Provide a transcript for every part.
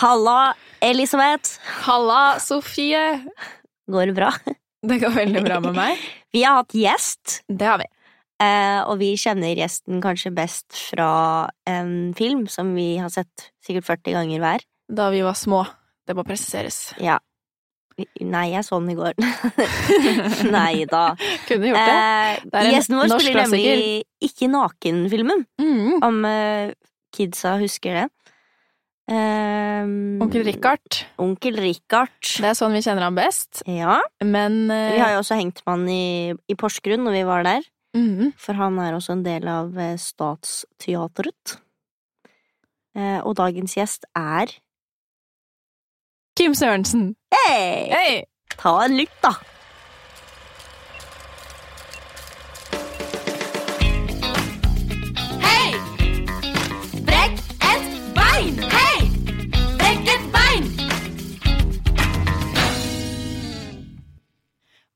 Halla, Elisabeth. Halla, Sofie! Går det bra? Det går veldig bra med meg. Vi har hatt gjest, Det har vi. eh, og vi kjenner gjesten kanskje best fra en film som vi har sett sikkert 40 ganger hver. Da vi var små. Det må presiseres. Ja. Nei, jeg så den i går. Nei da. Kunne gjort det. Eh, Det en gjesten vår spiller nemlig Ikke naken-filmen, Mm. om eh, kidsa husker det. Eh, Onkel Richard. Onkel Richard. Det er sånn vi kjenner ham best. Ja. Men uh, Vi har jo også hengt med han i, i Porsgrunn når vi var der. mm, For han er også en del av eh, Statsteatret. Uh, og dagens gjest er Kim Sørensen. Hei! Hei! Ta en lytt, da!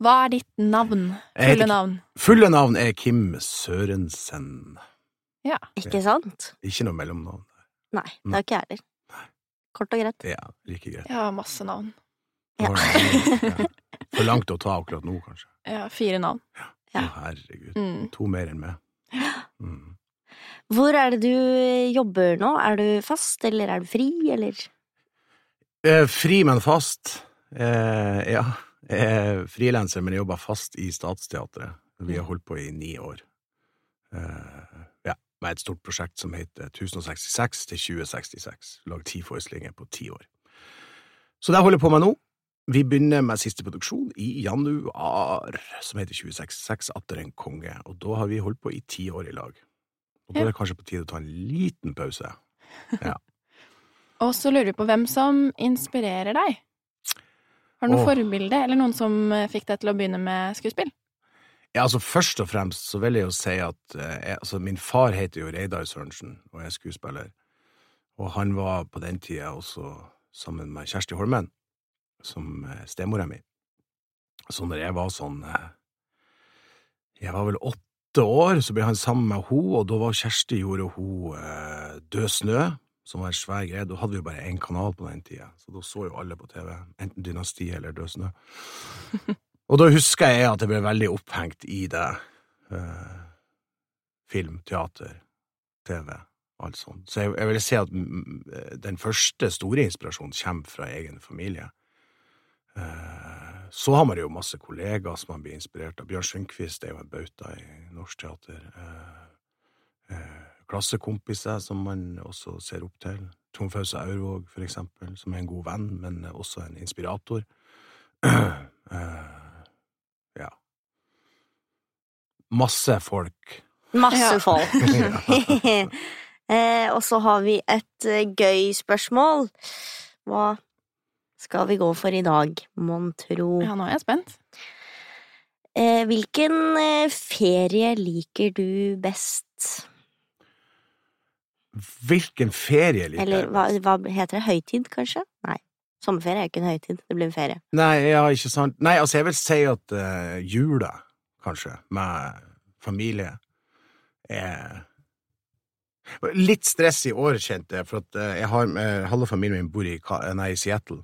Hva er ditt navn? Fulle navn. Fulle navn er Kim Sørensen. Ja. Ikke sant? Ikke noe mellomnavn. Nei, det har ikke jeg heller. Kort og greit. Ja, like greit. Jeg har masse navn. Ja. Ja. For langt å ta akkurat nå, kanskje. Ja, fire navn. Ja. Å, herregud. Mm. To mer enn meg. Mm. Hvor er det du jobber nå? Er du fast, eller er du fri, eller? Eh, fri, men fast. Eh, ja. Jeg er frilanser, men jeg jobber fast i Statsteatret. Vi har holdt på i ni år. Eh, ja, med et stort prosjekt som heter 1066 til 2066. Lagd ti forestillinger på ti år. Så det holder jeg på med nå. Vi begynner med siste produksjon i januar, som heter 2066 Atter en konge, og da har vi holdt på i ti år i lag. Og da er det kanskje på tide å ta en liten pause. Og så lurer vi på hvem som inspirerer deg. Har du noe forbilde, eller noen som eh, fikk deg til å begynne med skuespill? Ja, altså Først og fremst så vil jeg jo si at eh, jeg, altså, min far heter jo Reidar Sørensen, og jeg er skuespiller. Og han var på den tida også sammen med Kjersti Holmen, som eh, stemora mi. Så når jeg var sånn Jeg var vel åtte år, så ble han sammen med henne, og da var Kjersti gjorde hun Død snø, som var en svær greie. Da hadde vi jo bare én kanal på den tida, så da så jo alle på TV, enten Dynasti eller Død snø. Og da husker jeg at jeg ble veldig opphengt i det. eh, film, teater, TV, alt sånt. Så jeg, jeg vil si at mm, den første store inspirasjonen kommer fra egen familie. Eh, så har man jo masse kollegaer som man blir inspirert av. Bjørn Sundquist er jo en bauta i norsk teater. Eh, eh, klassekompiser som man også ser opp til. Trond Fause Aurvåg, for eksempel, som er en god venn, men også en inspirator. Eh, ja. Masse folk. Masse folk. eh, og så har vi et eh, gøy spørsmål. Hva skal vi gå for i dag, mon tro? Ja, nå er jeg spent. Eh, hvilken ferie liker du best? Hvilken ferie liker Eller hva, hva heter det? Høytid, kanskje? Nei. Sommerferie er ikke en høytid. Det blir en ferie. Nei, ja, ikke sant. Nei, altså, jeg vil si at uh, jula, kanskje, med familie, er Litt stress i år, kjente jeg, for at uh, jeg har, uh, halve familien min bor i, nei, i Seattle,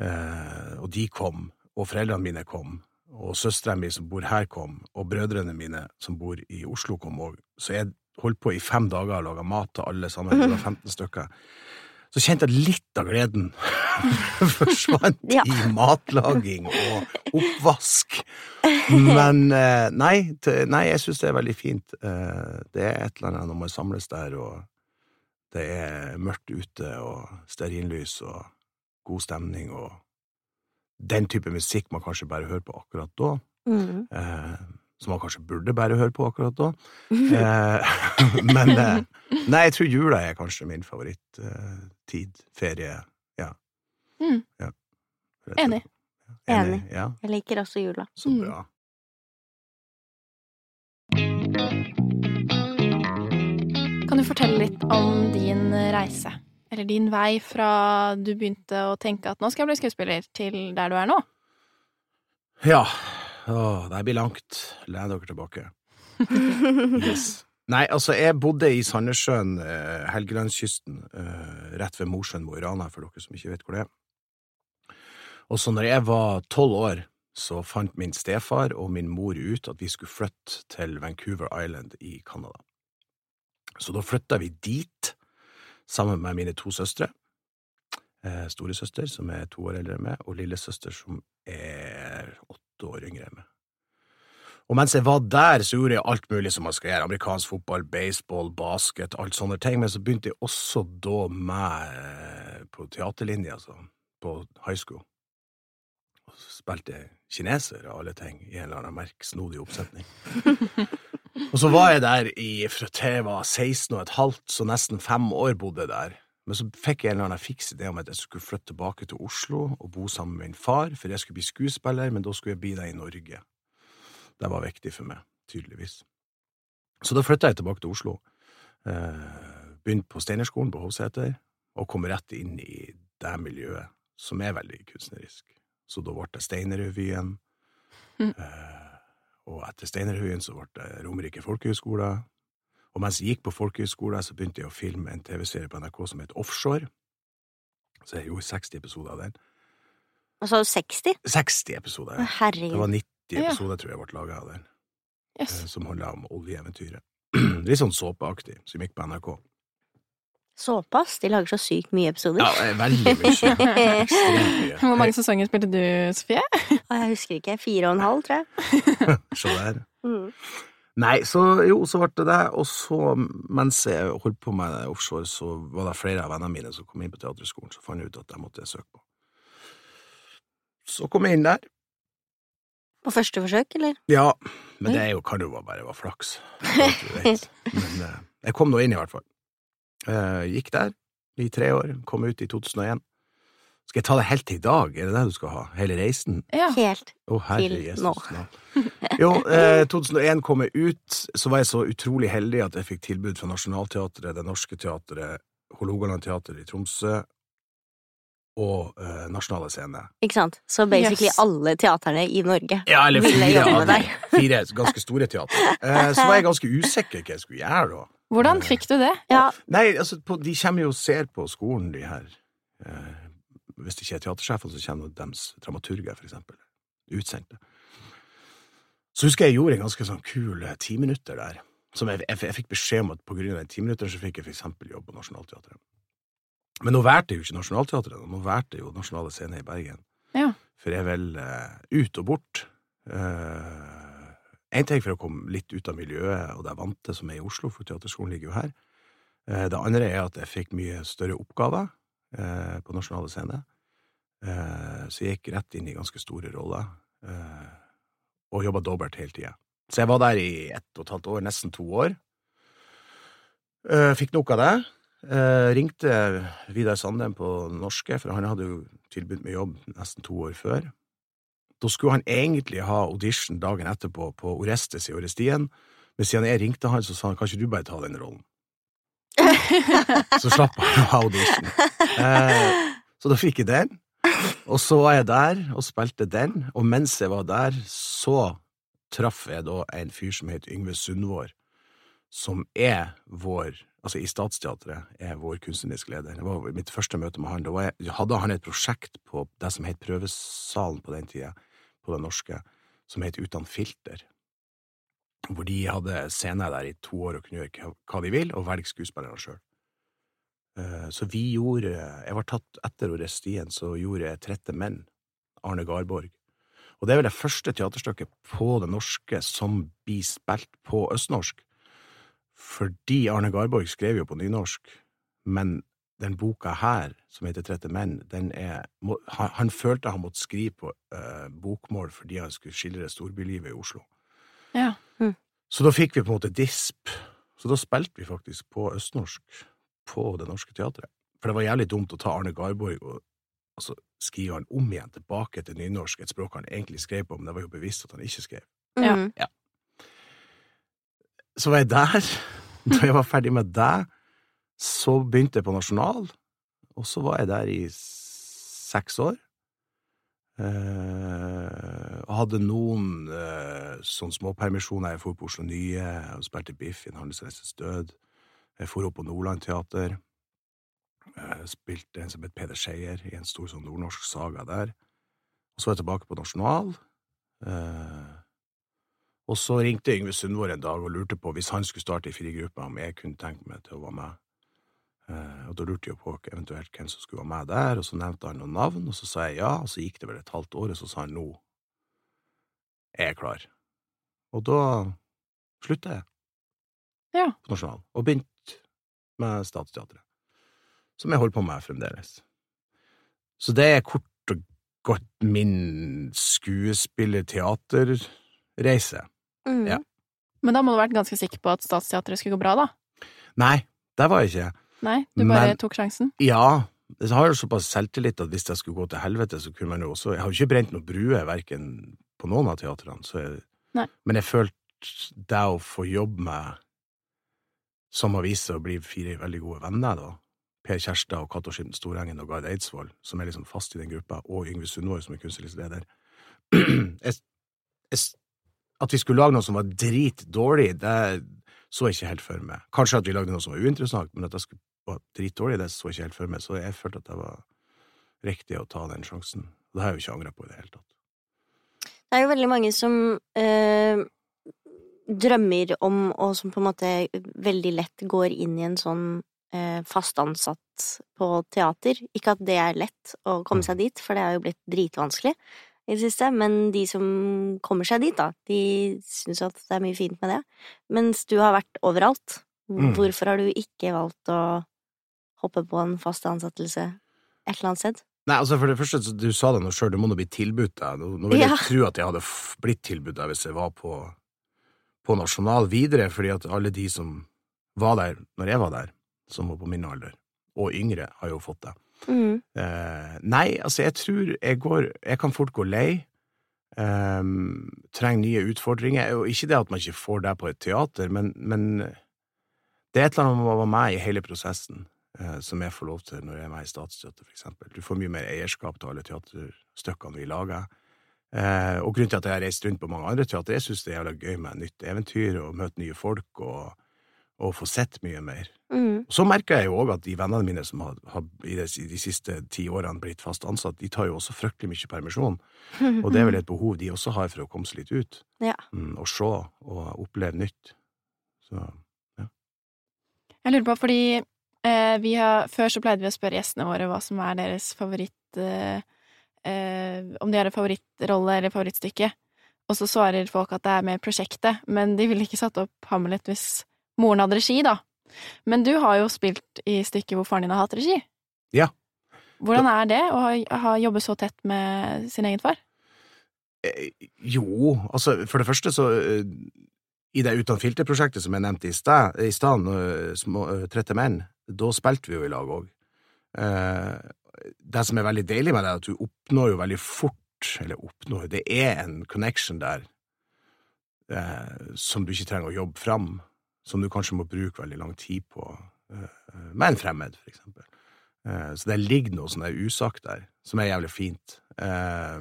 og de kom, og foreldrene mine kom, og søstera mi som bor her kom, og brødrene mine som bor i Oslo kom òg, så jeg holdt på i fem dager og laga mat til alle sammen, det var 15 stykker. Så kjente jeg litt av gleden forsvant Ja. i matlaging og oppvask. Men eh, nei, nei jeg syns det er veldig fint. Eh, Det er et eller annet når man samles der, og det er mørkt ute, og stearinlys, og god stemning, og den type musikk man kanskje bare hører på akkurat da. Mm. Som man kanskje burde bare høre på akkurat da. Eh, men eh, nei, jeg tror jula er kanskje min favorittid. Eh, ferie. Ja. Mm. ja. Enig. Enig. Enig. Ja, Jeg liker også jula. så Mm. bra. Kan du fortelle litt om din reise? Eller din vei fra du begynte å tenke at nå skal jeg bli skuespiller, til der du er nå? Ja. Åh, det blir langt. Len dere tilbake. Yes. Nei, altså, jeg bodde i Sandnessjøen, eh, Helgelandskysten, eh, rett ved Mosjøen, Mo i Rana, for dere som ikke vet hvor det er. Og så når jeg var tolv år, så fant min stefar og min mor ut at vi skulle flytte til Vancouver Island i Canada. Så da flytta vi dit, sammen med mine to søstre. Eh, Storesøster, som er to år eldre enn meg, og lillesøster, som er åtte år yngre enn meg. Og mens jeg var der, så gjorde jeg alt mulig som man skal gjøre. Amerikansk fotball, baseball, basket, alt sånne ting. Men så begynte jeg også da med eh, på teaterlinja, altså, på high school. Og så spilte jeg kineser og alle ting, i en eller annen merksnodig oppsetning. og så var jeg der i, fra jeg var 16 og et halvt, så nesten fem år bodde jeg der. Men så fikk jeg en eller annen fiks idé om at jeg skulle flytte tilbake til Oslo og bo sammen med min far, for jeg skulle bli skuespiller, men da skulle jeg bli det i Norge. Det var viktig for meg, tydeligvis. Så da flytta jeg tilbake til Oslo. Eh, begynte på Steinerskolen på Hovseter, og kom rett inn i det miljøet, som er veldig kunstnerisk. Så da ble det Steinerrevyen, Mm. og etter Steinerrevyen så ble det Romerike folkehøgskole. Og mens jeg gikk på folkehøyskolen, så begynte jeg å filme en TV-serie på NRK som het Offshore. Så jeg gjorde 60 episoder av den. Altså 60? 60 episoder, ja. Herregud. Det var 90 Ja. episoder, tror jeg, ble laga av den, Yes. eh, som handla om oljeeventyret. Litt sånn såpeaktig, som gikk på NRK. Såpass? De lager så sykt mye episoder. Ja, eh, veldig mye. Mye. Hvor mange sesonger spilte du, Sofie? Jeg husker ikke. Fire og en halv, tror jeg. Se der. Mm. Nei, så jo, så ble det det, og så, mens jeg holdt på med offshore, så var det flere av vennene mine som kom inn på teaterskolen, så fant jeg ut at jeg måtte søke på. Så kom jeg inn der. På første forsøk, eller? Ja, men det er jo, kan jo bare være flaks. Men eh, jeg kom nå inn, i hvert fall. Jeg gikk der i tre år, kom ut i 2001. Skal jeg ta det helt til i dag? Er det det du skal ha? Hele reisen? Ja. Helt. oh, herre Til Jesus. nå. nå. Jo, eh, 2001 kom jeg ut, så var jeg så utrolig heldig at jeg fikk tilbud fra Nationaltheatret, Det Norske Teatret, Hålogaland Teater i Tromsø og eh, Nasjonale Scene. Ikke sant? Så basically Yes. alle teaterne i Norge. Ja, eller Ville fire jobbe av de. Fire ganske store teater. Eh, så var jeg ganske usikker hva jeg skulle gjøre da. Hvordan fikk du det? Ja, Nei, altså, på, de kommer jo og ser på skolen, de her. Eh, hvis det ikke er teatersjefene, så kommer deres dramaturger, for eksempel. Utsendte. Så husker jeg jeg gjorde en ganske sånn kul timinutter ti minutter der. Som jeg, jeg, jeg fikk beskjed om at på grunn av den ti minutter så fikk jeg for eksempel jobb på Nationaltheatret. Men nå valgte jeg jo ikke Nationaltheatret, nå valgte jeg jo Nasjonale Scene i Bergen. Ja. For jeg vil uh, ut og bort. Uh, en ting for å komme litt ut av miljøet og det vante som er i Oslo, for teaterskolen ligger jo her. Uh, det andre er at jeg fikk mye større oppgaver eh, på Nasjonale Scene. Eh, så jeg gikk rett inn i ganske store roller, eh, og jobba dobbelt hele tida. Så jeg var der i ett og et halvt år, nesten to år. Eh, fikk nok av det. Eh, ringte Vidar Sandem på norske, for han hadde jo tilbudt meg jobb nesten to år før. Da skulle han egentlig ha audition dagen etterpå på Orestes i Orestien, men siden jeg ringte han, så sa han kan ikke du bare ta den rollen? Så slapp han ha audition. Eh, så da fikk jeg den, og så var jeg der og spilte den, og mens jeg var der, så traff jeg da en fyr som heter Yngve Sundvår, som er vår Altså, i Statsteatret er vår kunstneriske leder. Det var mitt første møte med han. Da jeg, hadde han et prosjekt på det som het Prøvesalen på den tida, på det norske, som het Utan filter. Hvor de hadde scener der i to år og kunne gjøre hva- de vil, og velge skuespillerne sjøl. Så vi gjorde Jeg var tatt etter Orestien, så gjorde jeg Trette menn, Arne Garborg. Og det er vel det første teaterstykket på det norske som blir spilt på østnorsk. Fordi Arne Garborg skrev jo på nynorsk, men den boka her, som heter Trette menn, den er han, han følte han måtte skrive på uh, bokmål fordi han skulle skildre storbylivet i Oslo. Ja. Så da fikk vi på en måte disp. Så da spilte vi faktisk på østnorsk på Det Norske Teatret. For det var jævlig dumt å ta Arne Garborg og altså, skrive han om igjen tilbake til nynorsk, et språk han egentlig skrev på, men det var jo bevisst at han ikke skrev. Ja. Ja. Så var jeg der. Da jeg var ferdig med det, så begynte jeg på Nasjonal, og så var jeg der i seks år. Og hadde noen uh, sånn småpermisjoner. Jeg dro på Oslo Nye og spilte Biff i En handelsreises død. Jeg dro opp på Nordland Teater. Jeg spilte en som het Peder Skeier i en stor sånn nordnorsk saga der. Og så var jeg tilbake på Nasjonal. Uh, og så ringte Yngve Sundvår en dag og lurte på hvis han skulle starte i frigruppa, om jeg kunne tenke meg til å være med. Eh, og da lurte jeg på eventuelt hvem som skulle være med der, og så nevnte han noen navn, og så sa jeg ja, og så gikk det vel et halvt år, og så sa han nå er jeg klar. Og da slutta jeg Ja. på Nasjonal, og begynte med Statsteatret, som jeg holder på med fremdeles. Så det er kort og godt min skuespiller-teaterreise. Mm. Ja. Men da må du ha vært ganske sikker på at Statsteatret skulle gå bra, da? Nei, det var jeg ikke. Nei, du bare Men- tok sjansen? Ja, jeg har jo såpass selvtillit at hvis jeg skulle gå til helvete, så kunne man jo også Jeg har jo ikke brent noen bruer, verken på noen av teatrene, så jeg, Nei. men jeg følte det å få jobbe med Som har vist seg å bli fire veldig gode venner, da. Per Kjærstad og Cato Skimten Storengen og Gard Eidsvoll, som er liksom fast i den gruppa, og Yngve Sundvold, som er kunstnerisk leder. jeg, jeg, at vi skulle lage noe som var dritdårlig, det så jeg ikke helt for meg. Kanskje at vi lagde noe som var uinteressant, men at det skulle var dritdårlig, det så ikke helt for meg, så jeg følte at det var riktig å ta den sjansen. Det har jeg jo ikke angra på i det hele tatt. Det er jo veldig mange som eh, drømmer om, og som på en måte veldig lett går inn i en sånn eh, fast ansatt på teater. Ikke at det er lett å komme seg dit, for det har jo blitt dritvanskelig i det siste, men de som kommer seg dit, da, de syns at det er mye fint med det. Mens du har vært overalt. Mm. Hvorfor har du ikke valgt å hoppe på en fast ansettelse et eller annet sted? Nei, altså for det første, du sa det nå sjøl, du må nå bli tilbudt deg. Nå, nå vil jeg Ja. tro at jeg hadde blitt tilbudt deg hvis jeg var på, på Nasjonal videre, fordi at alle de som var der når jeg var der, som var på min alder, og yngre, har jo fått det. Mm. Eh, nei, altså, jeg tror jeg går Jeg kan fort gå lei. Um, trenger nye utfordringer. Og ikke det at man ikke får det på et teater, men, men det er et eller annet med med i hele prosessen eh, som jeg får lov til når jeg er med i statsstøtte, eksempel. Du får mye mer eierskap til alle teaterstykkene vi lager. Eh, og grunnen til at jeg har reist rundt på mange andre teater, jeg syns det er jævla gøy med nytt eventyr og møte nye folk og, og få sett mye mer. Mm. Så merker jeg jo òg at de vennene mine som har, har i de, de siste ti årene blitt fast ansatt, de tar jo også fryktelig mye permisjon. Og det er vel et behov de også har for å komme seg litt ut. Ja. Mm, og se og oppleve nytt. Så ja. Jeg lurer på, fordi eh, har, før så pleide vi å spørre gjestene våre hva som er deres favoritt eh, eh, Om de har en favorittrolle eller favorittstykke. Og så svarer folk at det er med prosjektet, men de ville ikke satt opp Hamlet hvis moren hadde regi, da. Men du har jo spilt i stykket hvor faren din har hatt regi. Ja. Hvordan er det å ha, ha jobbe så tett med sin egen far? eh, jo, altså for det første så eh, I det Uten filter-prosjektet som jeg nevnte i stad, i eh, eh, Trette menn, da spilte vi jo i lag òg. det som er veldig deilig med det, er at du oppnår jo veldig fort Eller oppnår Det er en connection der eh, som du ikke trenger å jobbe fram, som du kanskje må bruke veldig lang tid på eh, med en fremmed, for eksempel. Eh, så det ligger noe sånn usagt der, som er jævlig fint. Eh,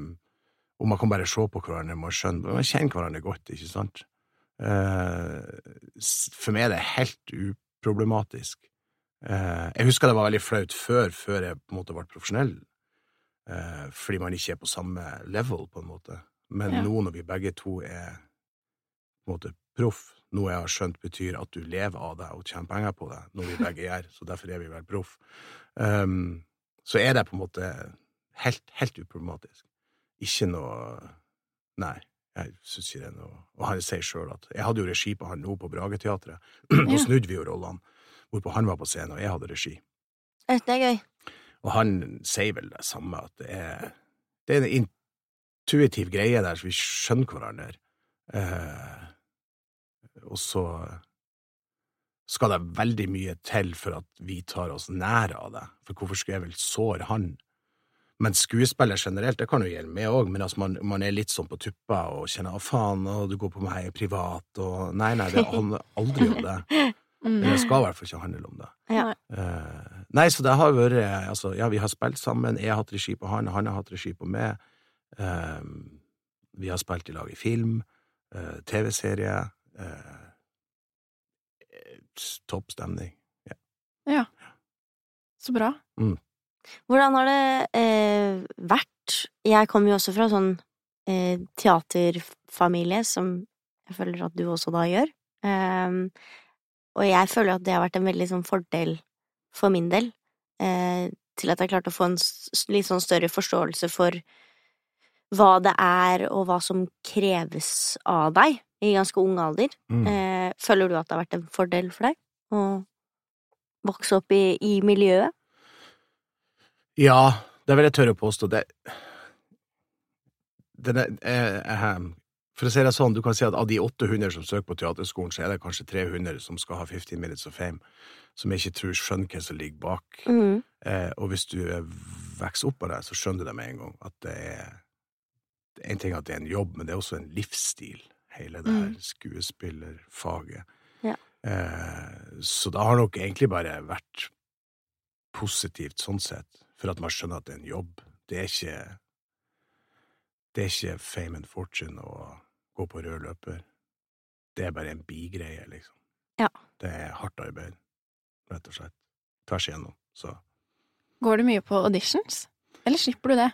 og man kan bare se på hverandre, man skjønner, man kjenner hverandre godt, ikke sant? Eh, for meg er det helt uproblematisk. Eh, jeg husker det var veldig flaut før, før jeg på en måte ble profesjonell, eh, fordi man ikke er på samme level, på en måte. Men Ja. nå når vi begge to er på en måte proff, noe jeg har skjønt betyr at du lever av det og tjener penger på det, noe vi begge gjør, så derfor er vi vel proff, um, så er det på en måte helt, helt uproblematisk. Ikke noe Nei, jeg syns ikke det er noe Og han sier sjøl at Jeg hadde jo regi på han nå på Brageteatret. Da snudde vi jo rollene, hvorpå han var på scenen, og jeg hadde regi. Det er gøy. Og han sier vel det samme, at det er, det er en intuitiv greie der, så vi skjønner hverandre. Eh, og så skal det veldig mye til for at vi tar oss nær av det, for hvorfor skulle jeg vel såre han? Men skuespiller generelt, det kan jo gjelde meg òg, men altså man, man er litt sånn på tuppa og kjenner 'å, faen, og du går på meg privat', og Nei, nei, det handler aldri om det. Mm. Det skal i hvert fall ikke handle om det. Ja. Uh, nei, så det har vært Altså, ja, vi har spilt sammen. Jeg har hatt regi på han, han har hatt regi på meg. Uh, vi har spilt i lag i film. uh, TV-serie. eh, eh, Topp stemning. Ja. Så bra. Hvordan har det eh, vært? Jeg kommer jo også fra sånn eh, teaterfamilie, som jeg føler at du også da gjør. Ehm, og jeg føler at det har vært en veldig sånn fordel for min del, eh, til at jeg klarte å få en litt sånn større forståelse for hva det er, og hva som kreves av deg i ganske ung alder. Mm. Eh, føler du at det har vært en fordel for deg å vokse opp i, i miljøet? Ja, det vil jeg tørre å påstå. Det, det, det jeg, eh, For å si det sånn, du kan si at av de 800 som søker på teaterskolen, så er det kanskje 300 som skal ha 15 minutes of fame, som jeg ikke tror skjønner hva som ligger bak. Mm. Eh, og hvis du eh, vokser opp av det, så skjønner du det med en gang at det er En ting at det er en jobb, men det er også en livsstil, hele det her Mm. skuespillerfaget. Ja. Eh, så det har nok egentlig bare vært positivt sånn sett, for at man skjønner at det er en jobb. Det er ikke Det er ikke fame and fortune å gå på rød løper. Det er bare en bigreie, liksom. Ja. Det er hardt arbeid, rett og slett. Tvers igjennom, så Går du mye på auditions? Eller slipper du det?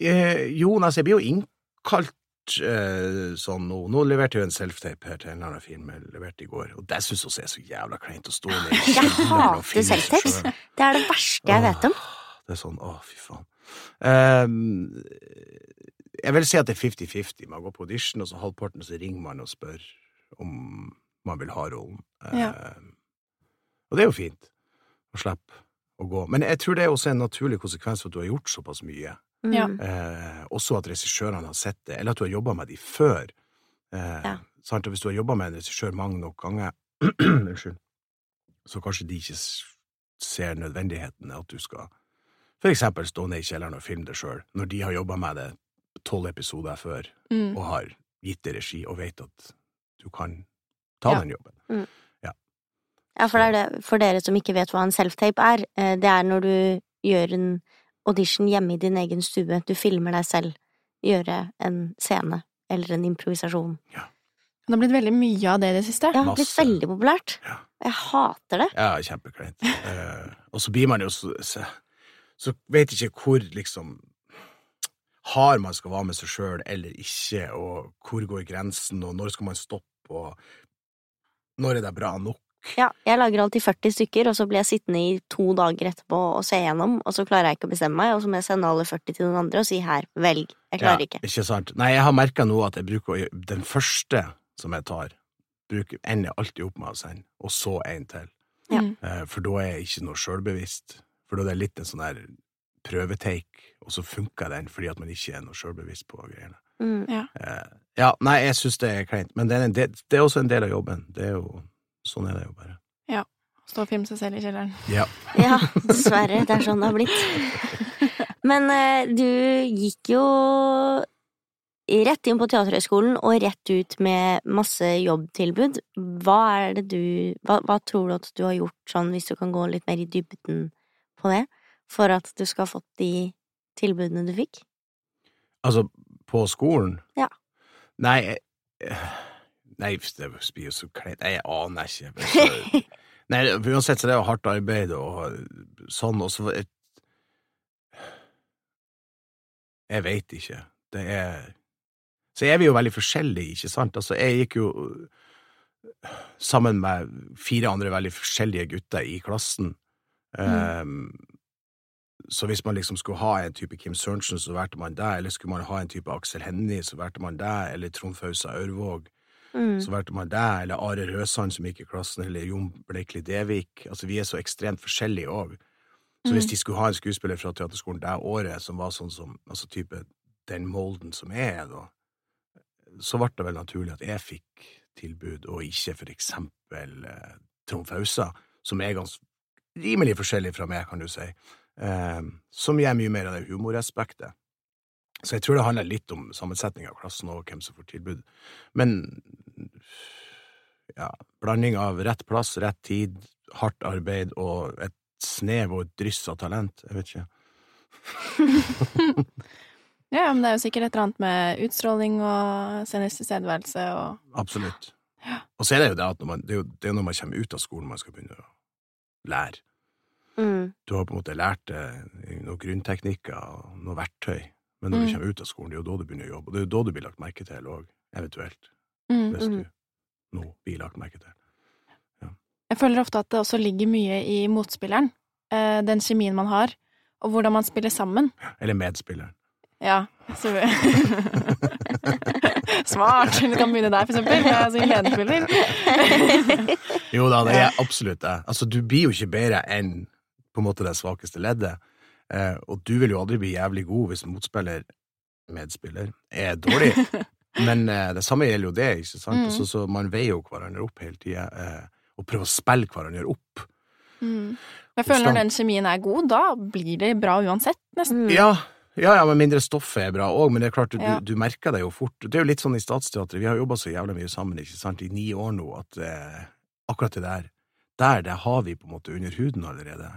Eh, jo, altså, jeg blir jo innkalt eh, sånn nå. Nå leverte jeg jo en self-tape her til en eller annen film jeg leverte i går, og det syns også er så jævla kleint å stå med. Jeg hater selftapes! Det er det verste jeg vet om. Åh, Det er sånn, å, fy faen. Ehm, jeg vil si at det er 50-50. Man går på audition, og så halvparten så ringer man og spør om man vil ha rollen. Ja. Ehm, og det er jo fint å slippe å gå. Men jeg tror det er også en naturlig konsekvens for at du har gjort såpass mye. Ja. Mm. Eh, også at regissørene har sett det, eller at du har jobba med de før. Eh, Ja. sant? Og hvis du har jobba med en regissør mange nok ganger, unnskyld, så kanskje de ikke ser nødvendigheten av at du skal for eksempel stå ned i kjelleren og filme det sjøl, når de har jobba med det tolv episoder før Mm. og har gitt det regi og vet at du kan ta Ja. den jobben. Ja, for det er det for dere som ikke vet hva en self-tape er. eh, Det er når du gjør en audition hjemme i din egen stue. Du filmer deg selv gjøre en scene eller en improvisasjon. Det har blitt veldig mye av det i det siste. Det har blitt Masse. veldig populært. Ja. Jeg hater det. Ja, kjempekleint. uh, og så blir man jo så, så Så vet ikke hvor liksom hard man skal være med seg sjøl eller ikke, og hvor går grensen, og når skal man stoppe, og når er det bra nok? Ja, jeg lager alltid 40 stykker, og så blir jeg sittende i to dager etterpå og se gjennom, og så klarer jeg ikke å bestemme meg, og så må jeg sende alle 40 til noen andre og si her, velg. Jeg klarer ikke. Ikke sant? Nei, jeg har merka nå at jeg bruker Den første som jeg tar, bruker, ender jeg alltid opp med å sende, og så en til. Ja. Mm. Eh, for da er jeg ikke noe sjølbevisst. For da er det litt en sånn der prøveteik, og så funker den fordi at man ikke er noe sjølbevisst på greiene. Mm. Eh, ja, nei, jeg syns det er kleint, men det er, en del, det er også en del av jobben. Det er jo Sånn er det jo bare. Ja. Stå og filme seg selv i kjelleren. Ja. Ja, dessverre. Det er sånn det har blitt. Men eh, du gikk jo rett inn på Teaterhøgskolen og rett ut med masse jobbtilbud. Hva er det du hva, hva tror du at du har gjort sånn, hvis du kan gå litt mer i dybden på det, for at du skal ha fått de tilbudene du fikk? Altså, på skolen? Ja. Nei, nei det blir jo så kleint. Jeg aner ikke. Så- Nei, uansett så det er jo hardt arbeid og sånn, og så et, Jeg veit ikke. Det er Så er vi jo veldig forskjellige, ikke sant? Altså, jeg gikk jo sammen med fire andre veldig forskjellige gutter i klassen. Um, så hvis man liksom skulle ha en type Kim Sørensen, så valgte man det, eller skulle man ha en type Aksel Hennie, så valgte man det, eller Trond Fausa Ørvåg, Mm. så valgte man det, eller Are Røsand som gikk i klassen, eller Jon Bleikli Devik. Altså, vi er så ekstremt forskjellige òg. Så hvis Mm. de skulle ha en skuespiller fra teaterskolen det året som var sånn som altså type den molden som jeg er, da, så ble det vel naturlig at jeg fikk tilbud, og ikke for eksempel eh, Trond Fausa, som er ganske rimelig forskjellig fra meg, kan du si, eh, som gir mye mer av det humoraspektet. Så jeg tror det handler litt om sammensetning av klassen og hvem som får tilbud. Men ja, blanding av rett plass, rett tid, hardt arbeid og et snev og et dryss av talent. Jeg vet ikke. Ja, men det er jo sikkert et eller annet med utstråling og scenisk tilstedeværelse og Absolutt. Ja. Og så er det jo det at når man, det er jo det er når man kommer ut av skolen man skal begynne å lære. Mm. Du har på en måte lært deg noen grunnteknikker og noen verktøy, men når Mm. du kommer ut av skolen, det er jo da du begynner å jobbe, og det er jo da du blir lagt merke til òg, eventuelt, mm. hvis Mm. du nå blir lagt merke til. Jeg føler ofte at det også ligger mye i motspilleren. eh, Den kjemien man har, og hvordan man spiller sammen. Eller medspilleren. Ja, så Smart! Du kan begynne der, for eksempel. Jeg er sånn medspiller. Jo da, det er absolutt det. Altså, du blir jo ikke bedre enn på en måte det svakeste leddet, eh, og du vil jo aldri bli jævlig god hvis motspiller, medspiller, er dårlig. Men eh, det samme gjelder jo det, ikke sant? Mm. Så, så man veier jo hverandre opp hele tida, eh, og prøver å spille hverandre opp. Mm. Jeg føler når den kjemien er god, da blir det bra uansett, nesten. Mm. Ja, ja, ja, men mindre stoffet er bra òg, men det er klart, du, Ja. du merker det jo fort. Det er jo litt sånn i Statsteatret, vi har jobba så jævla mye sammen ikke sant, i ni år nå, at eh, akkurat det der, der, det har vi på en måte under huden allerede.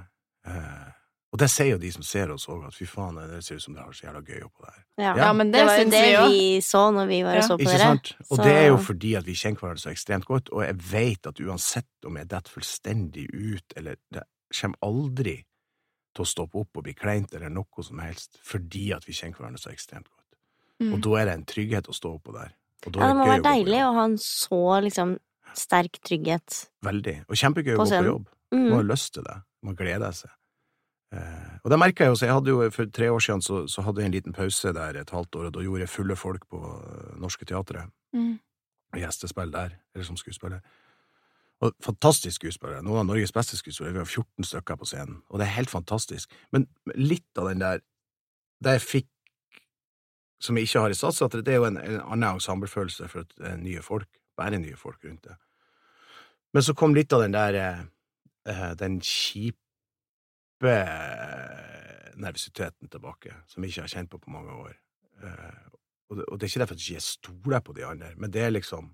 Eh, og det sier jo de som ser oss òg, at fy faen, det ser ut som det har så jævla gøy oppå der. Ja. Ja, men det, Det var jo det vi vi så når vi var og Ja. så på Ikke dere. sant? Og Så- det er jo fordi at vi kjenner hverandre så ekstremt godt, og jeg vet at uansett om jeg detter fullstendig ut, eller det kommer aldri til å stoppe opp og bli kleint eller noe som helst, fordi at vi kjenner hverandre så ekstremt godt. Mm. Og da er det en trygghet å stå oppå der. Og da Ja, det må være deilig å ha en så liksom sterk trygghet. Veldig. Og kjempegøy å på gå på scenen. Jobb. Man har Mm. lyst til det. Man gleder seg. Eh, og det merka jeg jo, så jeg hadde jo for tre år siden så, så hadde jeg en liten pause der et halvt år, og da gjorde jeg fulle folk på eh, Norske Teatret. Mm. gjestespill der, eller som skuespiller. Og fantastisk skuespillere. Noen av Norges beste skuespillere. Vi har 14 stykker på scenen, og det er helt fantastisk. Men litt av den der Det jeg fikk som jeg ikke har i Statsteatret, det er jo en, en annen ensemblefølelse for at det er nye folk. Bare nye folk rundt det. Men så kom litt av den der eh, eh, Den kjipe nervøsiteten tilbake, som jeg ikke har kjent på på mange år. Eh, og det, og det er ikke derfor at jeg ikke stoler på de andre, men det er liksom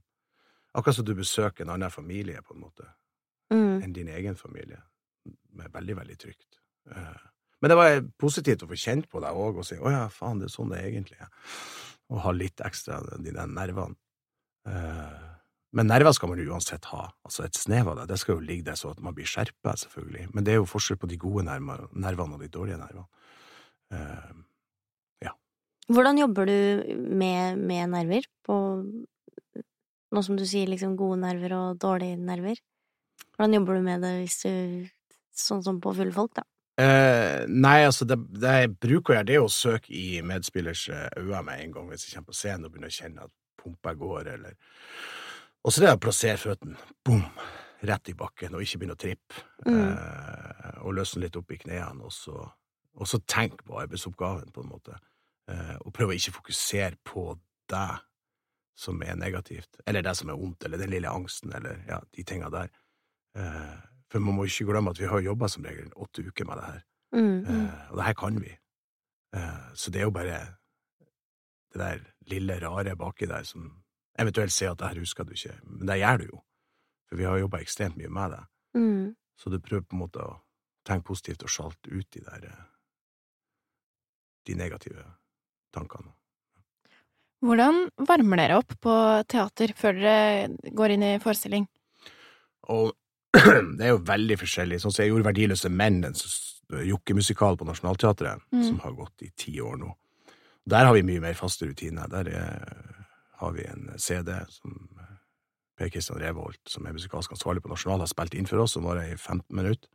akkurat som du besøker en annen familie, på en måte, Mm. enn din egen familie. Med veldig, veldig trygt. Eh, Men det var positivt å få kjent på deg òg, og si 'Å ja, faen, det er sånn det er egentlig er'. Og ha litt ekstra de der nervene. Men nerver skal man jo uansett ha. Altså, et snev av det, det skal jo ligge der så at man blir skjerpa, selvfølgelig. Men det er jo forskjell på de gode nervene og de dårlige nervene. Ja Hvordan jobber du med, med nerver? På Nå som du sier liksom gode nerver og dårlige nerver. Hvordan jobber du med det hvis du Sånn som på fulle folk, da? Uh, nei, altså, det, det jeg bruker å gjøre, det er å søke i medspillers eh, øyne med en gang hvis jeg kommer på scenen og begynner å kjenne at pumpa går, eller Og så det å plassere føttene, bom, rett i bakken, og ikke begynne å trippe, Mm. eh, og løsne litt opp i knærne, og så, og så tenk på arbeidsoppgaven, på en måte, eh, og prøve å ikke fokusere på det som er negativt, eller det som er ondt, eller den lille angsten, eller ja, de tinga der. Eh, for man må ikke glemme at vi har jobba som regel åtte uker med det her. Mm. Eh, og det her kan vi. Eh, så det er jo bare det der lille rare baki der som eventuelt si at det her husker du ikke, men det gjør du jo. For vi har jobba ekstremt mye med det. Mm. Så du prøver på en måte å tenke positivt og sjalte ut de der eh, de negative tankene. Hvordan varmer dere opp på teater før dere går inn i forestilling? Og det er jo veldig forskjellig. Sånn som jeg gjorde Verdiløse menn, en jokkemusikal på Nationaltheatret, Mm. som har gått i ti år nå. Der har vi mye mer faste rutiner. Der er, har vi en CD som Per Kristian Revolt, som er musikalsk ansvarlig på Nasjonal, har spilt inn for oss, som varer i 15 minutter.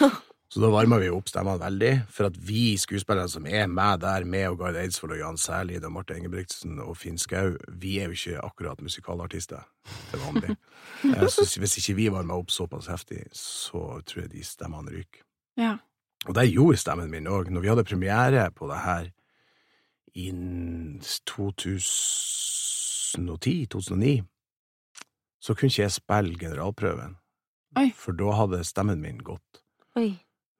Så da varmer vi opp stemmene veldig, for at vi skuespillere som er med der, med og Gard Eidsvoll og Jan Særlid og Marte Ingebrigtsen og Finn Skau, vi er jo ikke akkurat musikalartister til vanlig. Eh, Så hvis ikke vi varmer opp såpass heftig, så tror jeg de stemmene ryker. Ja. Og det gjorde stemmen min òg. Når vi hadde premiere på det her i 2010-2009, så kunne ikke jeg spille generalprøven. Oi. For da hadde stemmen min gått. Oi.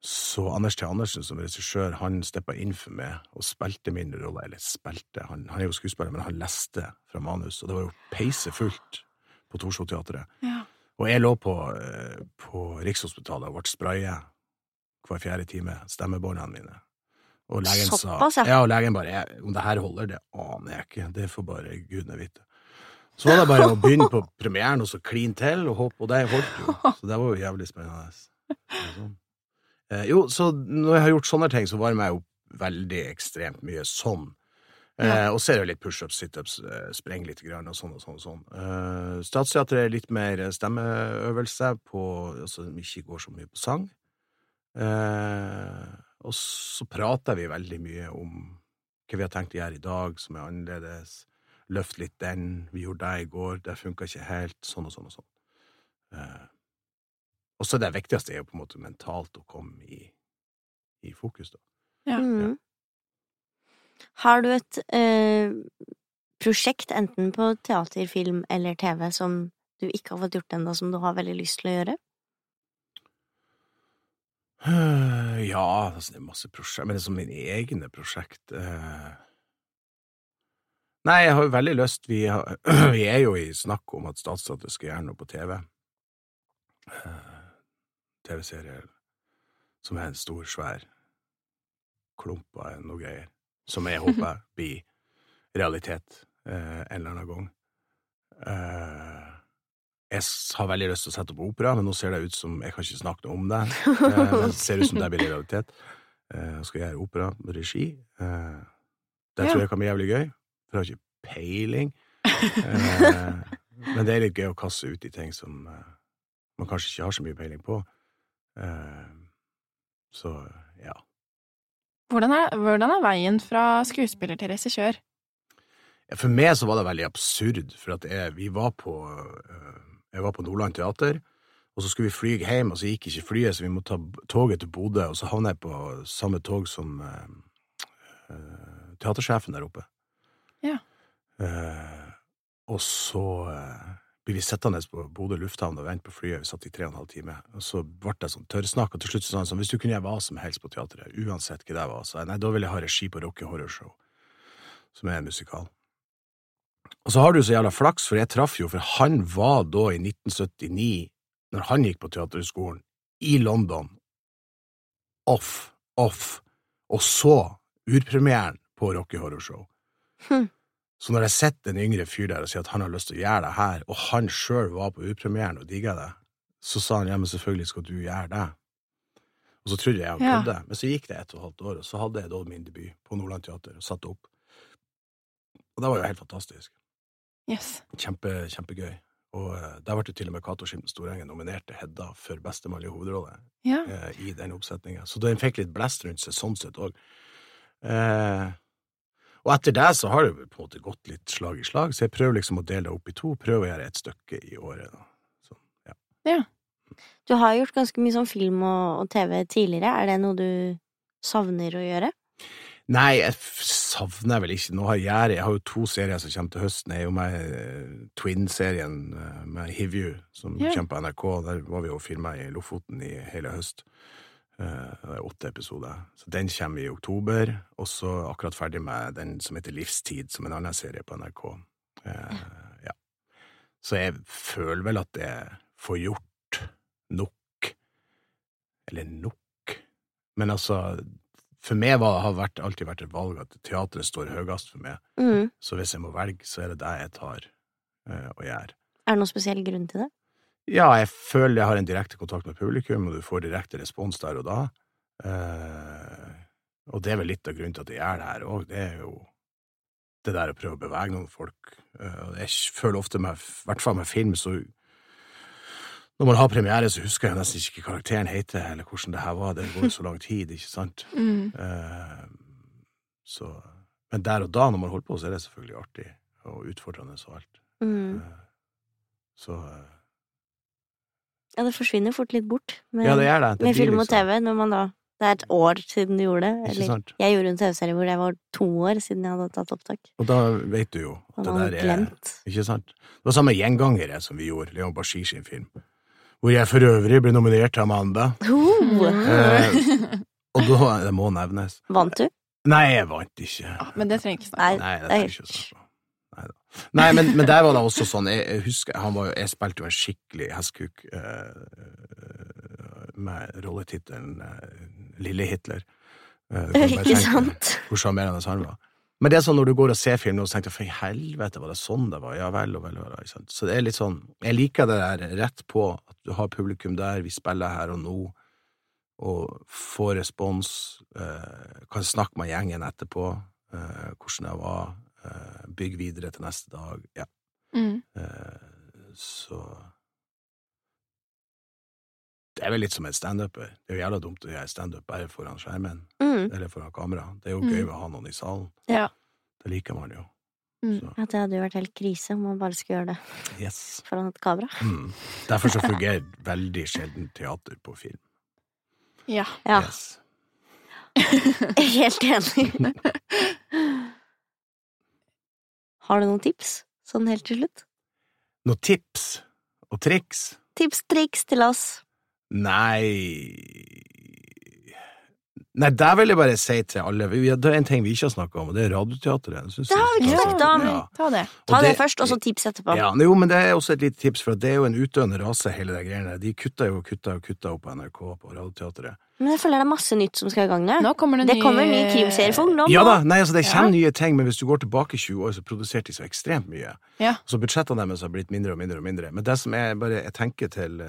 Så Anders T. Andersen som regissør, han steppa inn for meg og spilte min rolle. Eller spilte, han, han er jo skuespiller, men han leste fra manus, og det var jo peisefullt på Torshov-teatret. ja. Og jeg lå på, eh, på Rikshospitalet og ble sprayet hver fjerde time, stemmebåndene mine. Og legen Såpass, sa ja. Ja, og legen bare Om det her holder, det aner jeg ikke. Det får bare gudene vite. Så var det bare å begynne på premieren og så kline til, og håpe, og det holdt jo. Så det var jo jævlig spennende. Sånn. Eh, jo, så når jeg har gjort sånne ting, så varmer jeg opp veldig ekstremt mye sånn. Eh, og så er det jo litt pushups, situps, eh, spreng litt grann, og sånn og sånn. og sånn. Eh, Statsteatret er litt mer stemmeøvelse, på, altså ikke går så mye på sang. Eh, og så prater vi veldig mye om hva vi har tenkt å gjøre i dag som er annerledes. Løft litt den, vi gjorde det i går, det funka ikke helt, sånn og sånn og sånn. Eh, og så det viktigste er jo på en måte mentalt å komme i, i fokus, da. Ja. Mm. Har du et eh, prosjekt, enten på teater, film eller TV, som du ikke har fått gjort ennå, som du har veldig lyst til å gjøre? Eh, Ja, altså, det er masse prosjekt, men det er som mine egne prosjekt eh. Nei, jeg har jo veldig lyst vi, har, vi er jo i snakk om at Statsstøtte skal gjøre noe på TV. Eh, TV-serie som er en stor, svær klump av noe greier. Som jeg håper blir realitet eh, en eller annen gang. Eh, jeg har veldig lyst til å sette opp opera, men nå ser det ut som Jeg kan ikke snakke noe om det. Eh, men det ser ut som det blir realitet. Eh, Jeg skal gjøre opera med regi. Eh, Det tror jeg kan bli jævlig gøy, for jeg har ikke peiling. Eh, Men det er litt gøy å kaste ut i ting som eh, man kanskje ikke har så mye peiling på. Eh, Så ja. Hvordan er, hvordan er veien fra skuespiller til regissør? Ja, For meg så var det veldig absurd, for jeg, vi var på, jeg var på Nordland Teater, og så skulle vi fly hjem, og så gikk ikke flyet, så vi måtte ta toget til Bodø, og så havna jeg på samme tog som teatersjefen der oppe. Ja. Eh, og så eh, blir vi sittende på Bodø lufthavn og vente på flyet, vi satt i tre og en halv time, og så ble det sånn tørrsnakk, og til slutt sa han sånn, hvis du kunne gjøre hva som helst på teatret, uansett hva det var, så jeg, nei, da vil jeg ha regi på Rocky Horror Show, som er en musikal. Og så har du så jævla flaks, for jeg traff jo, for han var da i 1979, når han gikk på teaterskolen, i London, off, off, og så urpremieren på Rocky Horror Show. Hm. Så når jeg sitter en yngre fyr der og sier at han har lyst til å gjøre det her, og han sjøl var på urpremieren og digga det, så sa han ja, men selvfølgelig skal du gjøre det. Og så trodde jeg han Ja. kødde, men så gikk det et og et halvt år, og så hadde jeg da min debut på Nordland Teater og satte opp. Og det var jo helt fantastisk. Yes. Kjempe, kjempegøy. Og eh, der ble jo til og med Cato Skimten Storengen nominert til Hedda for beste mannlige hovedrolle Ja. eh, i den oppsetninga. Så den fikk litt blest rundt seg sånn sett òg. Eh, og etter det så har det på en måte gått litt slag i slag, så jeg prøver liksom å dele det opp i to. Prøver å gjøre et stykke i året. Så, ja. Du har gjort ganske mye sånn film og, og TV tidligere. Er det noe du savner å gjøre? Nei, jeg savner vel ikke noe. å gjøre. jeg har jo to serier som kommer til høsten. Jeg er jo med eh, Twin-serien eh, med Hivju, som Ja. kommer på NRK. Der var vi jo filma i Lofoten i hele høst. Eh, Det er åtte episoder. Så den kommer i oktober. Og så akkurat ferdig med den som heter Livstid, som en annen serie på NRK. Eh, ja. Så jeg føler vel at jeg får gjort nok. Eller nok. Men altså, for meg var, har det alltid vært et valg at teatret står høyest for meg. Mm. Så hvis jeg må velge, så er det det jeg tar eh, og gjør. Er det noen spesiell grunn til det? Ja, jeg føler jeg har en direkte kontakt med publikum, og du får direkte respons der og da. Eh, og det er vel litt av grunnen til at jeg gjør det her òg. Det er jo det der å prøve å bevege noen folk. Eh, jeg føler ofte med, i hvert fall med film, så når man har premiere, så husker jeg nesten ikke hva karakteren heter, eller hvordan det her var. Det går så lang tid, ikke sant? Mm. Eh, så Men der og da, når man holder på, så er det selvfølgelig artig og utfordrende og alt. Mm. Eh, så eh, Ja, det forsvinner fort litt bort med, Ja, det er det. det med film og liksom- TV når man da Det er et år siden du gjorde det. Ikke Eller sant? jeg gjorde en TV-serie hvor jeg var to år siden jeg hadde tatt opptak. Og da vet du jo at det der er glemt. Ikke sant? Det var samme Gjengangere som vi gjorde, Leon Bashir sin film. Hvor jeg for øvrig ble nominert til Amanda. Oh, Eh, og da Det må nevnes. vant du? Nei, jeg vant ikke. Ah, men det trenger ikke snakke om. Nei, det det er trenger ikke snakke om. Nei, da. Nei, men, men der var det også sånn Jeg, jeg husker, han var jo, jeg spilte jo en skikkelig hestkuk eh, med rolletittelen eh, Lille Hitler. Eh, Ikke tenke sant? Hvor sjarmerende han var. Men det er sånn når du går og ser film nå, så tenker du for helvete, var det sånn det var? Ja vel og vel og vel. ikke sant? Så det er litt sånn Jeg liker det der rett på, at du har publikum der, vi spiller her og nå, og får respons, eh, kan snakke med gjengen etterpå, eh, hvordan det var, eh, bygge videre til neste dag. Ja. Mm. Eh, så Det er vel litt som en standuper. Det er jo jævla dumt å gjøre standup bare foran skjermen, Mm. eller foran kamera. Det er jo Mm. gøy å ha noen i salen. Ja. Det liker man jo. Mm. Ja, det hadde jo vært helt krise om man bare skulle gjøre det yes. foran et kamera. Mm. Derfor så fungerer veldig sjelden teater på film. Ja. Ja, Yes. helt enig. Har du noen tips, sånn helt til slutt? Noen tips og triks? Tips, triks til oss. Nei Nei, der vil jeg bare si til alle vi- Det er en ting vi ikke har snakka om, og det er Radioteatret. Det, Det har vi ikke snakket om. Ja. Ta det. Ta det, det, først, og så tips etterpå. Ja, jo, men det er også et lite tips, for det er jo en utdøende rase, hele de greiene. der. De kutter jo og kutter og kutter opp på NRK, på Radioteatret. Men jeg føler det er masse nytt som skal i gang der. Nå kommer det, Det ny- kommer ny krimserie for ungdom. Ja da, nei, altså det Ja. kommer nye ting, men hvis du går tilbake 20 år, så produserte de så ekstremt mye. Ja. Så budsjettene deres har blitt mindre og mindre og mindre. Men det som jeg bare, jeg tenker til eh,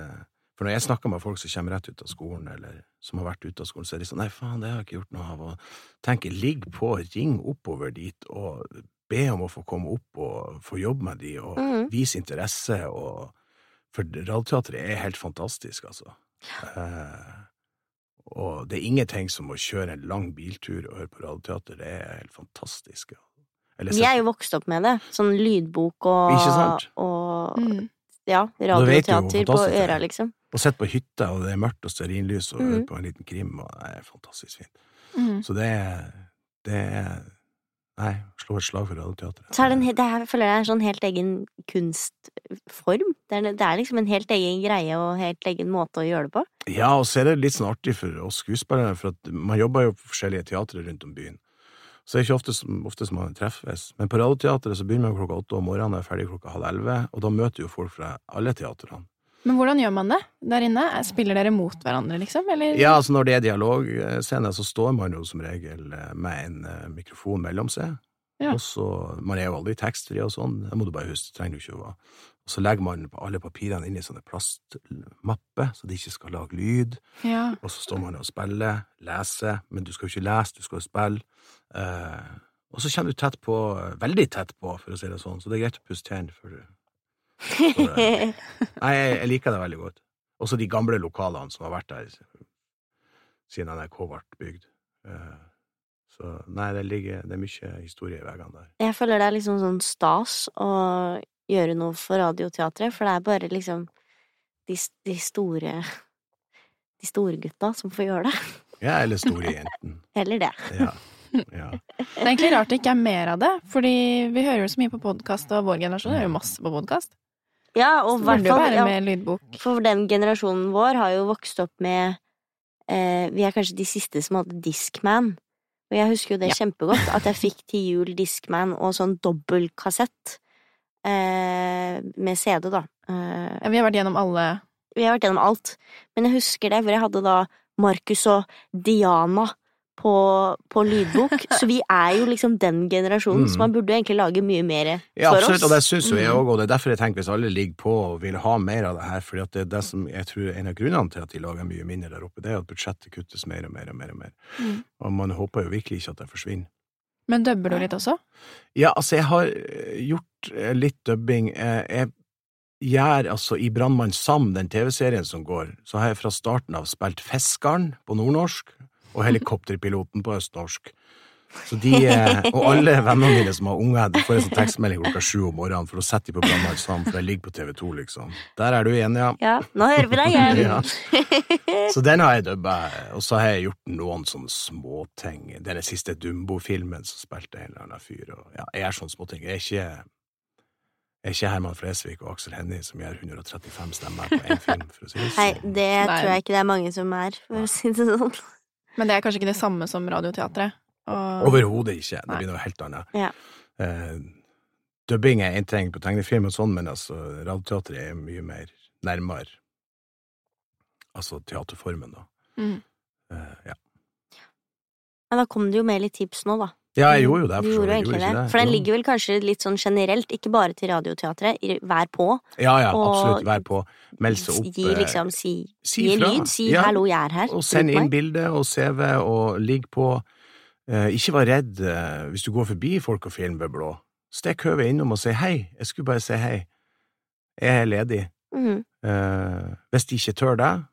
For når jeg snakker med folk som kommer rett ut av skolen, eller som har vært ute av skolen, så er de sånn Nei, faen, det har jeg ikke gjort noe av. Og tenker, ligg på, ring oppover dit, og be om å få komme opp og få jobbe med de, og Mhm. vise interesse, og For Radioteatret er helt fantastisk, altså. Eh, og det er ingenting som å kjøre en lang biltur og høre på radioteater. Det er helt fantastisk. Eller Vi er jo vokst opp med det. Sånn lydbok og, Ikke sant? og Mm. ja, radioteater på øra, liksom. Å sitter på hytta, og det er mørkt og stearinlys, og mm. på en liten krim, og det er fantastisk fint. Mm. Så det er Det er Nei, slå et slag for radioteatret. Så er det, en, det er, føler jeg er en sånn helt egen kunstform. Det er, det er liksom en helt egen greie og helt egen måte å gjøre det på. Ja, og så er det litt sånn artig for oss skuespillere, for at man jobber jo på forskjellige teatre rundt om byen. Så det er ikke ofte som, ofte som man treffes. Men på Radioteatret så begynner man klokka åtte om morgenen og er ferdig klokka halv elleve, og da møter jo folk fra alle teatrene. Men hvordan gjør man det der inne? Spiller dere mot hverandre, liksom? Eller? Ja, altså når det er dialogscener, så står man jo som regel eh, med en eh, mikrofon mellom seg. Ja. Og så, Man er jo aldri tekstfri og sånn, det må du bare huske, det trenger du ikke å. Og så legger man alle papirene inn i sånne plastmapper, så de ikke skal lage lyd. Ja. Og så står man og spiller, leser, men du skal jo ikke lese, du skal jo spille. Eh, og så kommer du tett på, veldig tett på, for å si det sånn, så det er greit å puste tennene før du Nei, jeg, jeg liker det veldig godt. Også de gamle lokalene som har vært der siden NRK ble bygd. Eh, Så nei, det ligger Det er mye historie i veggene der. Jeg føler det er liksom sånn stas å gjøre noe for Radioteatret, for det er bare liksom de, de store De store gutta som får gjøre det. Ja, eller store jenten. Heller det. Ja. ja. Det er egentlig rart det ikke er mer av det, fordi vi hører jo så mye på podkast, og vår generasjon hører jo masse på podkast. Ja, og hvert det fall ja. For den generasjonen vår har jo vokst opp med eh, Vi er kanskje de siste som hadde Discman. Og jeg husker jo det Ja. kjempegodt, at jeg fikk til jul Discman og sånn dobbeltkassett eh, med CD, da. Eh, Ja, vi har vært gjennom alle vi har vært gjennom alt. Men jeg husker det, hvor jeg hadde da Markus og Diana på, på lydbok. Så vi er jo liksom den generasjonen, Mm. så man burde jo egentlig lage mye mer Ja, for absolutt, oss. og det syns jo jeg òg, og det er derfor jeg tenker hvis alle ligger på og vil ha mer av det her, fordi det er det som jeg tror er en av grunnene til at de lager mye mindre der oppe, det er at budsjettet kuttes mer og mer og mer og mer. Mm. Og man håper jo virkelig ikke at det forsvinner. Men dubber du litt også? Ja, altså, jeg har eh, gjort eh, litt dubbing. Eh, Jeg gjør altså i Brannmann Sam, den TV-serien som går, så har jeg fra starten av spilt Fiskaren på nordnorsk og Helikopterpiloten på østnorsk. Så de, eh, og alle vennene mine som har unger, de får en sånn tekstmelding klokka sju om morgenen for å sette de på Brannmann sammen, for jeg ligger på TV2, liksom. Der er du igjen, ja. Ja, nå hører vi deg igjen. Ja. Så den har jeg dubba, og så har jeg gjort noen sånne småting. Den siste Dumbo-filmen som spilte en eller annen fyr, og ja, jeg er sånne småting. Jeg er ikke er ikke Herman Flesvig og Aksel Hennie som gjør 135 stemmer på én film, for å si det Nei, sånn. det tror jeg ikke det er mange som er, for å si det sånn. Men det er kanskje ikke det samme som Radioteatret? Og... Overhodet ikke. Det blir noe helt annet. Ja. Eh, dubbing er én ting på tegnefilm og sånn, men altså, Radioteatret er mye mer nærmere Altså teaterformen, da. Mm. Eh, ja. Men da kom det jo med litt tips nå, da. Ja, jeg gjorde jo det. Du for gjorde egentlig gjorde det. For den ligger vel kanskje litt sånn generelt, ikke bare til Radioteatret, Vær på. Ja, ja, absolutt. Vær på. Meld seg opp. Gi eh, liksom, si, si gi en lyd, si Ja. 'hallo, jeg er her'. Og send inn bilde og CV, og ligg på. Eh, ikke vær redd eh, hvis du går forbi folk og film ved blå. Stikk høvet innom og si hei. Jeg skulle bare si hei. Jeg er ledig. Mhm. Eh, hvis de ikke tør det,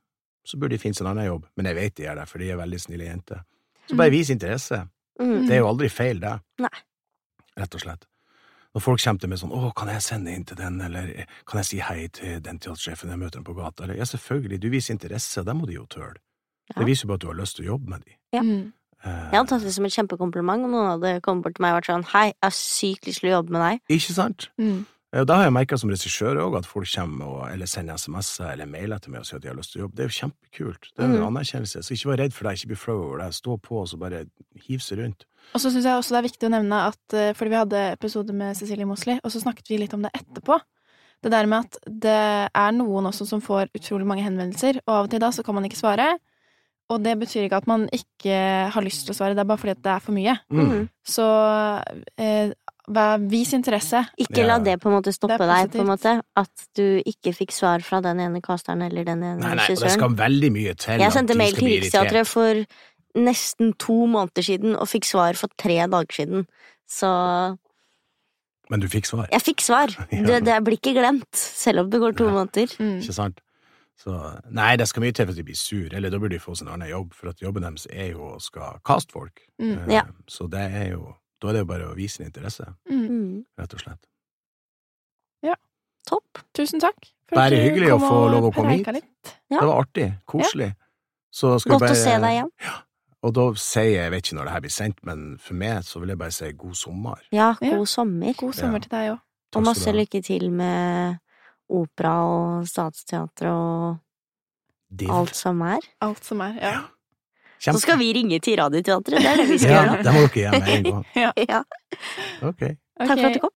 så burde de finne seg en annen jobb. Men jeg vet de gjør det, for de er veldig snille jenter. Så bare vis interesse. Mm. Det er jo aldri feil, det. Nei. Rett og slett. Når folk kommer til meg sånn 'Å, kan jeg sende inn til den', eller 'Kan jeg si hei til den teatersjefen jeg møter på gata', eller Ja, selvfølgelig, du viser interesse, det må de jo tøle. Ja. Det viser jo bare at du har lyst til å jobbe med dem. Ja. Mm. Jeg hadde tatt det som et kjempekompliment om noen hadde kommet bort til meg og vært sånn 'hei, jeg har sykt lyst til å jobbe med deg'. Ikke sant? Mm. Eh, Da har jeg merka som regissør òg at folk kommer og, eller sender SMS-er eller mailer til meg og sier at de har lyst til å jobbe. Det er jo kjempekult. Det er en Mm. anerkjennelse. Så ikke vær redd for det, ikke bli flau over det. Stå på og så bare hiv seg rundt. Og så syns jeg også det er viktig å nevne at eh, fordi vi hadde episode med Cecilie Mosli, og så snakket vi litt om det etterpå. Det der med at det er noen også som får utrolig mange henvendelser, og av og til da så kan man ikke svare. Og det betyr ikke at man ikke har lyst til å svare, det er bare fordi at det er for mye. Mm. Så eh, vær, vis interesse. Ikke la det på en måte stoppe deg, på en måte. At du ikke fikk svar fra den ene casteren eller den ene Nei, nei, og det regissøren. skal veldig mye til. Jeg sendte mail til. Riksteatret for nesten to måneder siden og fikk svar for tre dager siden. Så Men du fikk svar, jeg fikk svar. Det, det blir ikke glemt, selv om det går to Nei. måneder. Mm. ikke sant? Så nei, det skal mye til for at de blir sur, eller da burde de få seg en annen jobb, for at jobben deres er jo å skal kaste folk. Mm. Eh, Ja. Så det er jo Da er det jo bare å vise en interesse, Mm. Mm. rett og slett. Ja. Topp. Tusen takk. Bare hyggelig å få lov å komme hit. litt. Ja. Det var artig. Koselig. Så skal Godt bare, å se deg igjen. Og da sier jeg, jeg vet ikke når det her blir sendt, men for meg så vil jeg bare si god sommer. Ja, Ja. god sommer. God sommer Ja. til deg òg. Og masse lykke til med opera og statsteater og Div. alt som er. Alt som er. Ja. Så skal vi ringe til Radioteatret, det er det vi skal Ja, gjøre. det må dere gjøre med en gang. ja. Ja. Ok. Takk for at du kom.